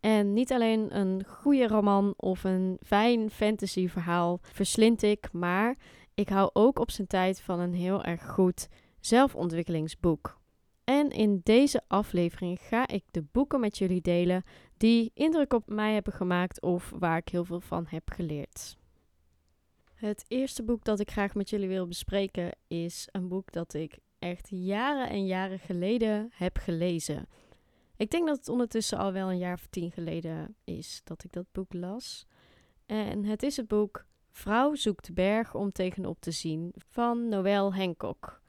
En niet alleen een goede roman of een fijn fantasyverhaal verslind ik, maar ik hou ook op zijn tijd van een heel erg goed zelfontwikkelingsboek. En in deze aflevering ga ik de boeken met jullie delen die indruk op mij hebben gemaakt of waar ik heel veel van heb geleerd. Het eerste boek dat ik graag met jullie wil bespreken is een boek dat ik echt jaren en jaren geleden heb gelezen. Ik denk dat het ondertussen al wel een jaar of tien geleden is dat ik dat boek las. En het is het boek Vrouw zoekt berg om tegenop te zien van Noël Hancock.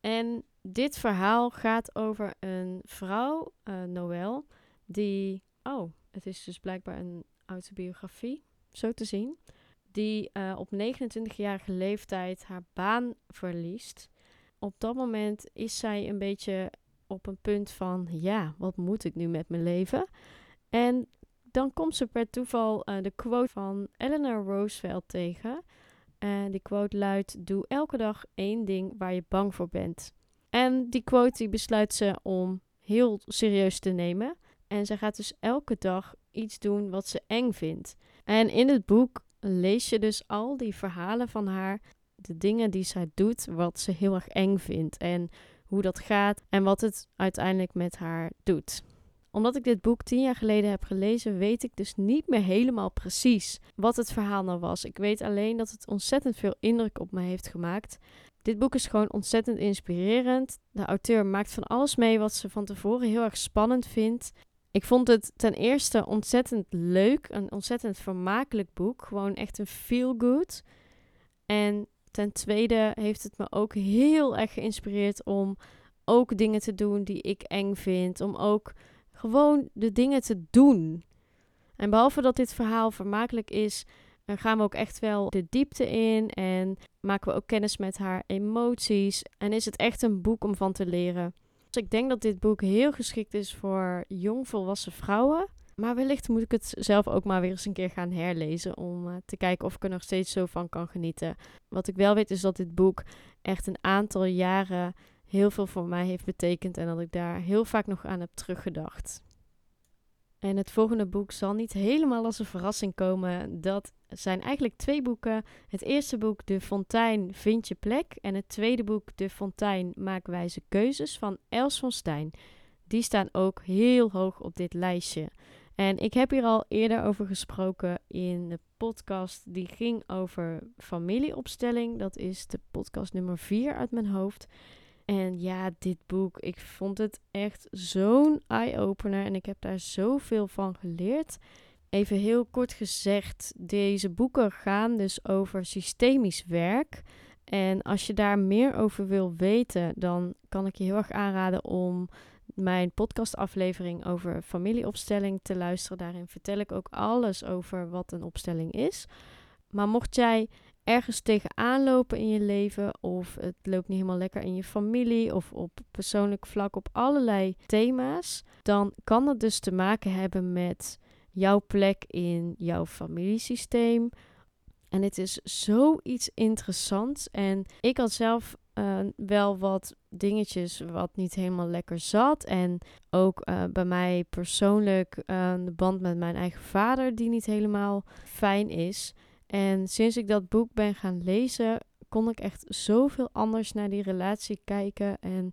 En dit verhaal gaat over een vrouw, uh, Noël, die. Oh, het is dus blijkbaar een autobiografie, zo te zien. Die uh, op 29-jarige leeftijd haar baan verliest. Op dat moment is zij een beetje op een punt van, ja, wat moet ik nu met mijn leven? En dan komt ze per toeval uh, de quote van Eleanor Roosevelt tegen. En die quote luidt: Doe elke dag één ding waar je bang voor bent. En die quote die besluit ze om heel serieus te nemen. En ze gaat dus elke dag iets doen wat ze eng vindt. En in het boek lees je dus al die verhalen van haar. De dingen die zij doet, wat ze heel erg eng vindt. En hoe dat gaat en wat het uiteindelijk met haar doet. Omdat ik dit boek tien jaar geleden heb gelezen, weet ik dus niet meer helemaal precies wat het verhaal nou was. Ik weet alleen dat het ontzettend veel indruk op me heeft gemaakt. Dit boek is gewoon ontzettend inspirerend. De auteur maakt van alles mee wat ze van tevoren heel erg spannend vindt. Ik vond het ten eerste ontzettend leuk, een ontzettend vermakelijk boek. Gewoon echt een feel good. En Ten tweede heeft het me ook heel erg geïnspireerd om ook dingen te doen die ik eng vind. Om ook gewoon de dingen te doen. En behalve dat dit verhaal vermakelijk is, eh, gaan we ook echt wel de diepte in en maken we ook kennis met haar emoties. En is het echt een boek om van te leren. Dus ik denk dat dit boek heel geschikt is voor jongvolwassen vrouwen. Maar wellicht moet ik het zelf ook maar weer eens een keer gaan herlezen. Om uh, te kijken of ik er nog steeds zo van kan genieten. Wat ik wel weet is dat dit boek echt een aantal jaren heel veel voor mij heeft betekend. En dat ik daar heel vaak nog aan heb teruggedacht. En het volgende boek zal niet helemaal als een verrassing komen. Dat zijn eigenlijk twee boeken. Het eerste boek, De Fontein, Vind je plek. En het tweede boek, De Fontein, Maak wijze keuzes van Els van Stijn. Die staan ook heel hoog op dit lijstje. En ik heb hier al eerder over gesproken in de podcast die ging over familieopstelling. Dat is de podcast nummer 4 uit mijn hoofd. En ja, dit boek, ik vond het echt zo'n eye-opener en ik heb daar zoveel van geleerd. Even heel kort gezegd, deze boeken gaan dus over systemisch werk. En als je daar meer over wil weten, dan kan ik je heel erg aanraden om mijn podcastaflevering over familieopstelling te luisteren. Daarin vertel ik ook alles over wat een opstelling is. Maar mocht jij ergens tegenaan lopen in je leven, of het loopt niet helemaal lekker in je familie, of op persoonlijk vlak op allerlei thema's, dan kan het dus te maken hebben met jouw plek in jouw familiesysteem. En het is zoiets interessants. En ik had zelf uh, wel wat dingetjes wat niet helemaal lekker zat. En ook uh, bij mij persoonlijk uh, de band met mijn eigen vader die niet helemaal fijn is. En sinds ik dat boek ben gaan lezen, kon ik echt zoveel anders naar die relatie kijken. En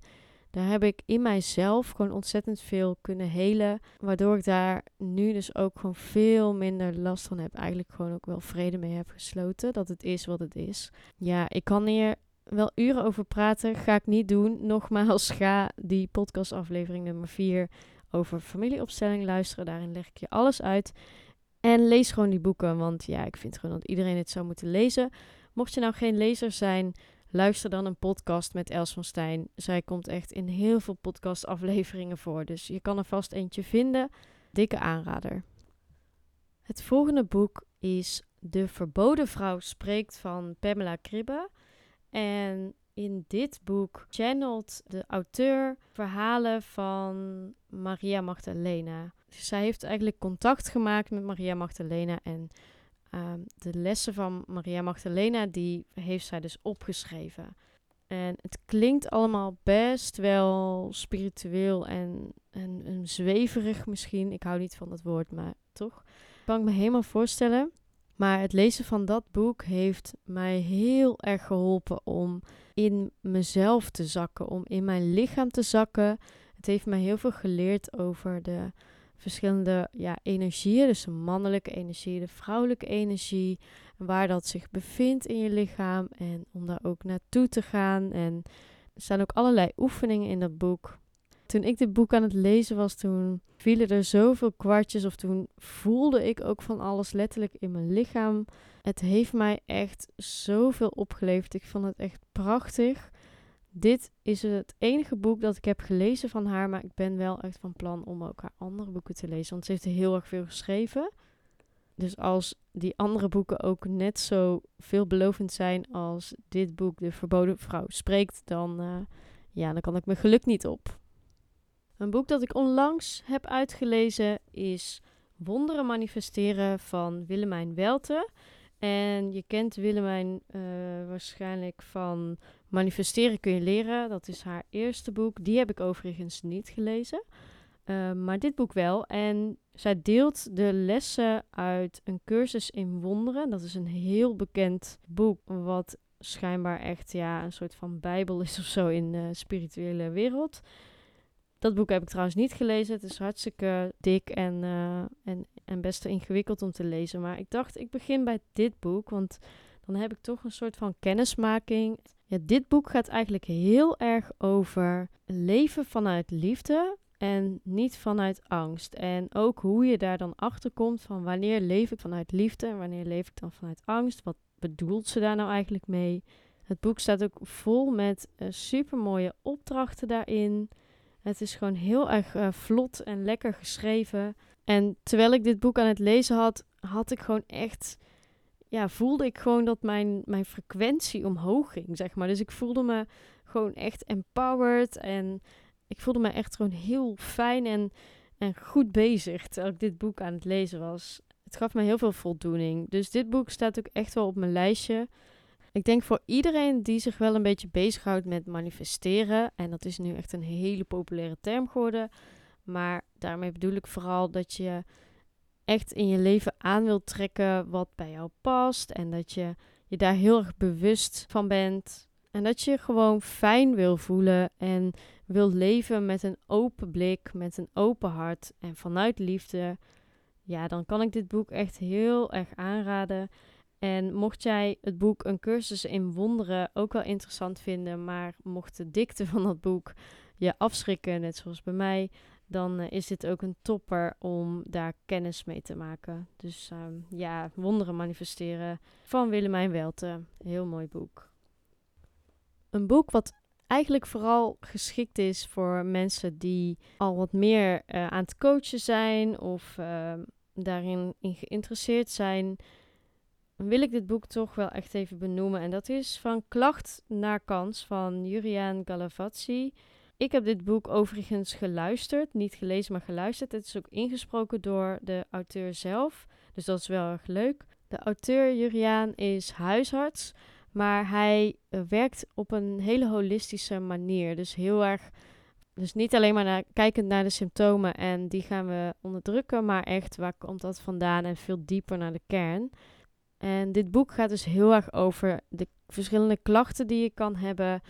daar heb ik in mijzelf gewoon ontzettend veel kunnen helen. Waardoor ik daar nu dus ook gewoon veel minder last van heb. Eigenlijk gewoon ook wel vrede mee heb gesloten. Dat het is wat het is. Ja, ik kan hier wel uren over praten. Ga ik niet doen. Nogmaals, ga die podcastaflevering nummer 4 over familieopstelling luisteren. Daarin leg ik je alles uit. En lees gewoon die boeken, want ja, ik vind gewoon dat iedereen het zou moeten lezen. Mocht je nou geen lezer zijn, luister dan een podcast met Els van Stijn. Zij komt echt in heel veel podcastafleveringen voor, dus je kan er vast eentje vinden. Dikke aanrader. Het volgende boek is De Verboden Vrouw spreekt van Pamela Kribbe. En in dit boek channelt de auteur verhalen van Maria Magdalena. zij heeft eigenlijk contact gemaakt met Maria Magdalena en ehm, de lessen van Maria Magdalena die heeft zij dus opgeschreven. En het klinkt allemaal best wel spiritueel en, en, en zweverig misschien. Ik hou niet van dat woord, maar toch. Kan ik me helemaal voorstellen. Maar het lezen van dat boek heeft mij heel erg geholpen om in mezelf te zakken, om in mijn lichaam te zakken. Het heeft mij heel veel geleerd over de verschillende ja, energieën, dus de mannelijke energie, de vrouwelijke energie, en waar dat zich bevindt in je lichaam en om daar ook naartoe te gaan. En er staan ook allerlei oefeningen in dat boek. Toen ik dit boek aan het lezen was, toen vielen er zoveel kwartjes of toen voelde ik ook van alles letterlijk in mijn lichaam. Het heeft mij echt zoveel opgeleverd. Ik vond het echt prachtig. Dit is het enige boek dat ik heb gelezen van haar, maar ik ben wel echt van plan om ook haar andere boeken te lezen, want ze heeft heel erg veel geschreven. Dus als die andere boeken ook net zo veelbelovend zijn als dit boek, De Verboden Vrouw spreekt, dan, uh, ja, dan kan ik mijn geluk niet op. Een boek dat ik onlangs heb uitgelezen is Wonderen manifesteren van Willemijn Welte. En je kent Willemijn uh, waarschijnlijk van Manifesteren kun je leren. Dat is haar eerste boek. Die heb ik overigens niet gelezen. Uh, maar dit boek wel. En zij deelt de lessen uit een cursus in wonderen. Dat is een heel bekend boek. Wat schijnbaar echt ja, een soort van bijbel is of zo in de spirituele wereld. Dat boek heb ik trouwens niet gelezen. Het is hartstikke dik en, uh, en, en best ingewikkeld om te lezen. Maar ik dacht, ik begin bij dit boek. Want dan heb ik toch een soort van kennismaking. Ja, dit boek gaat eigenlijk heel erg over leven vanuit liefde en niet vanuit angst. En ook hoe je daar dan achter komt van wanneer leef ik vanuit liefde en wanneer leef ik dan vanuit angst. Wat bedoelt ze daar nou eigenlijk mee? Het boek staat ook vol met uh, super mooie opdrachten daarin. Het is gewoon heel erg uh, vlot en lekker geschreven. En terwijl ik dit boek aan het lezen had, had ik gewoon echt. Ja, voelde ik gewoon dat mijn, mijn frequentie omhoog ging, zeg maar. Dus ik voelde me gewoon echt empowered. En ik voelde me echt gewoon heel fijn en, en goed bezig terwijl ik dit boek aan het lezen was. Het gaf me heel veel voldoening. Dus dit boek staat ook echt wel op mijn lijstje. Ik denk voor iedereen die zich wel een beetje bezighoudt met manifesteren, en dat is nu echt een hele populaire term geworden, maar daarmee bedoel ik vooral dat je echt in je leven aan wilt trekken wat bij jou past en dat je je daar heel erg bewust van bent. En dat je gewoon fijn wil voelen en wil leven met een open blik, met een open hart en vanuit liefde. Ja, dan kan ik dit boek echt heel erg aanraden. En mocht jij het boek Een cursus in wonderen ook wel interessant vinden, maar mocht de dikte van dat boek je afschrikken, net zoals bij mij, dan uh, is dit ook een topper om daar kennis mee te maken. Dus uh, ja, wonderen manifesteren van Willemijn Welte. Heel mooi boek. Een boek wat eigenlijk vooral geschikt is voor mensen die al wat meer uh, aan het coachen zijn of ehm, daarin in geïnteresseerd zijn wil ik dit boek toch wel echt even benoemen. En dat is Van Klacht naar Kans van Juriaan Galavazzi. Ik heb dit boek overigens geluisterd, niet gelezen, maar geluisterd. Het is ook ingesproken door de auteur zelf, dus dat is wel erg leuk. De auteur Juriaan is huisarts, maar hij uh, werkt op een hele holistische manier. Dus heel erg, dus niet alleen maar naar, kijkend naar de symptomen en die gaan we onderdrukken, maar echt waar komt dat vandaan en veel dieper naar de kern. En dit boek gaat dus heel erg over de verschillende klachten die je kan hebben.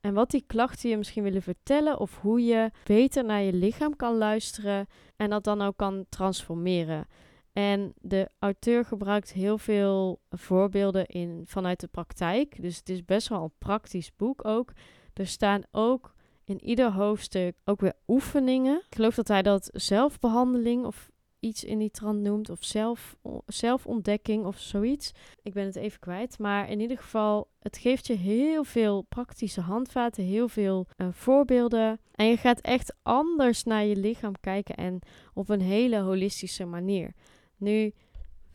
En wat die klachten je misschien willen vertellen. Of hoe je beter naar je lichaam kan luisteren. En dat dan ook kan transformeren. En de auteur gebruikt heel veel voorbeelden in, vanuit de praktijk. Dus het is best wel een praktisch boek ook. Er staan ook in ieder hoofdstuk ook weer oefeningen. Ik geloof dat hij dat zelfbehandeling of iets in die trant noemt. Of zelf, zelfontdekking of zoiets. Ik ben het even kwijt. Maar in ieder geval, het geeft je heel veel praktische handvaten. Heel veel uh, voorbeelden. En je gaat echt anders naar je lichaam kijken. En op een hele holistische manier. Nu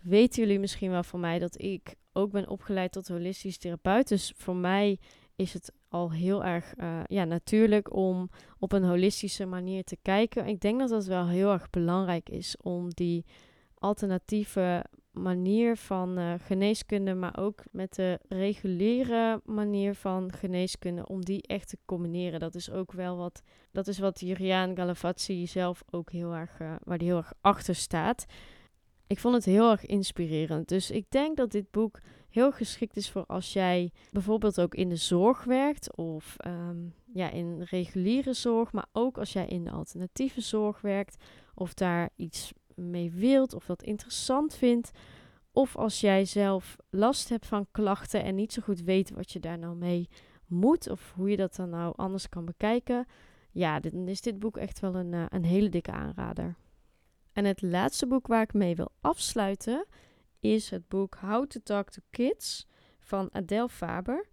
weten jullie misschien wel van mij dat ik ook ben opgeleid tot holistisch therapeut. Dus voor mij is het al heel erg uh, ja, natuurlijk om op een holistische manier te kijken. Ik denk dat dat wel heel erg belangrijk is om die alternatieve manier van uh, geneeskunde, maar ook met de reguliere manier van geneeskunde, om die echt te combineren. Dat is ook wel wat, dat is wat Juriaan Galavazzi zelf ook heel erg, uh, waar die heel erg achter staat. Ik vond het heel erg inspirerend. Dus ik denk dat dit boek heel geschikt is voor als jij bijvoorbeeld ook in de zorg werkt of um, ja, in reguliere zorg, maar ook als jij in de alternatieve zorg werkt of daar iets mee wilt of dat interessant vindt. Of als jij zelf last hebt van klachten en niet zo goed weet wat je daar nou mee moet of hoe je dat dan nou anders kan bekijken. Ja, dan is dit boek echt wel een, uh, een hele dikke aanrader. En het laatste boek waar ik mee wil afsluiten is het boek How to Talk to Kids van Adele Faber.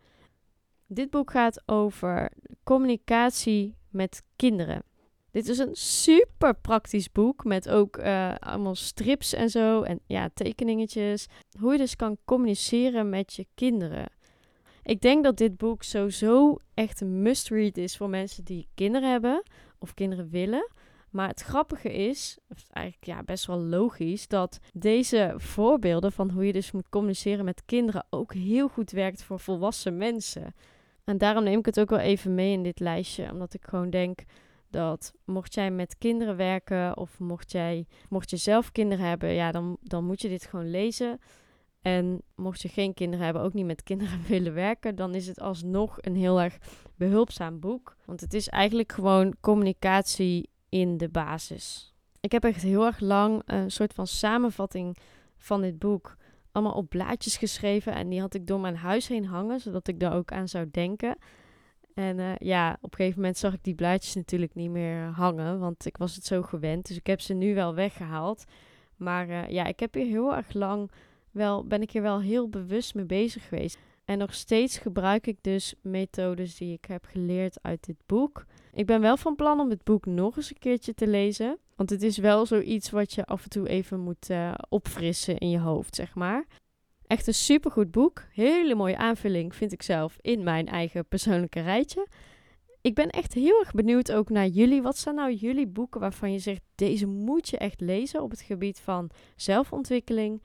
Dit boek gaat over communicatie met kinderen. Dit is een super praktisch boek met ook uh, allemaal strips en zo en ja, tekeningetjes. Hoe je dus kan communiceren met je kinderen. Ik denk dat dit boek sowieso echt een must-read is voor mensen die kinderen hebben of kinderen willen. Maar het grappige is, eigenlijk ja, best wel logisch, dat deze voorbeelden van hoe je dus moet communiceren met kinderen ook heel goed werkt voor volwassen mensen. En daarom neem ik het ook wel even mee in dit lijstje, omdat ik gewoon denk dat mocht jij met kinderen werken of mocht, jij, mocht je zelf kinderen hebben, ja, dan, dan moet je dit gewoon lezen. En mocht je geen kinderen hebben, ook niet met kinderen willen werken, dan is het alsnog een heel erg behulpzaam boek. Want het is eigenlijk gewoon communicatie in de basis. Ik heb echt heel erg lang een soort van samenvatting van dit boek allemaal op blaadjes geschreven. En die had ik door mijn huis heen hangen, zodat ik daar ook aan zou denken. En uh, ja, op een gegeven moment zag ik die blaadjes natuurlijk niet meer hangen, want ik was het zo gewend. Dus ik heb ze nu wel weggehaald. Maar uh, ja, ik heb hier heel erg lang wel, ben ik hier wel heel bewust mee bezig geweest. En nog steeds gebruik ik dus methodes die ik heb geleerd uit dit boek. Ik ben wel van plan om het boek nog eens een keertje te lezen. Want het is wel zoiets wat je af en toe even moet uh, opfrissen in je hoofd, zeg maar. Echt een supergoed boek. Hele mooie aanvulling, vind ik zelf, in mijn eigen persoonlijke rijtje. Ik ben echt heel erg benieuwd ook naar jullie. Wat zijn nou jullie boeken waarvan je zegt, deze moet je echt lezen op het gebied van zelfontwikkeling?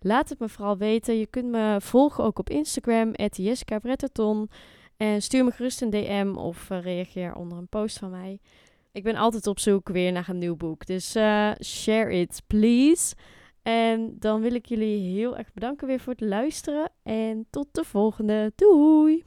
Laat het me vooral weten. Je kunt me volgen ook op Instagram, Jessica Bretterton. En stuur me gerust een DM of uh, reageer onder een post van mij. Ik ben altijd op zoek weer naar een nieuw boek. Dus uh, share it, please. En dan wil ik jullie heel erg bedanken weer voor het luisteren. En tot de volgende. Doei!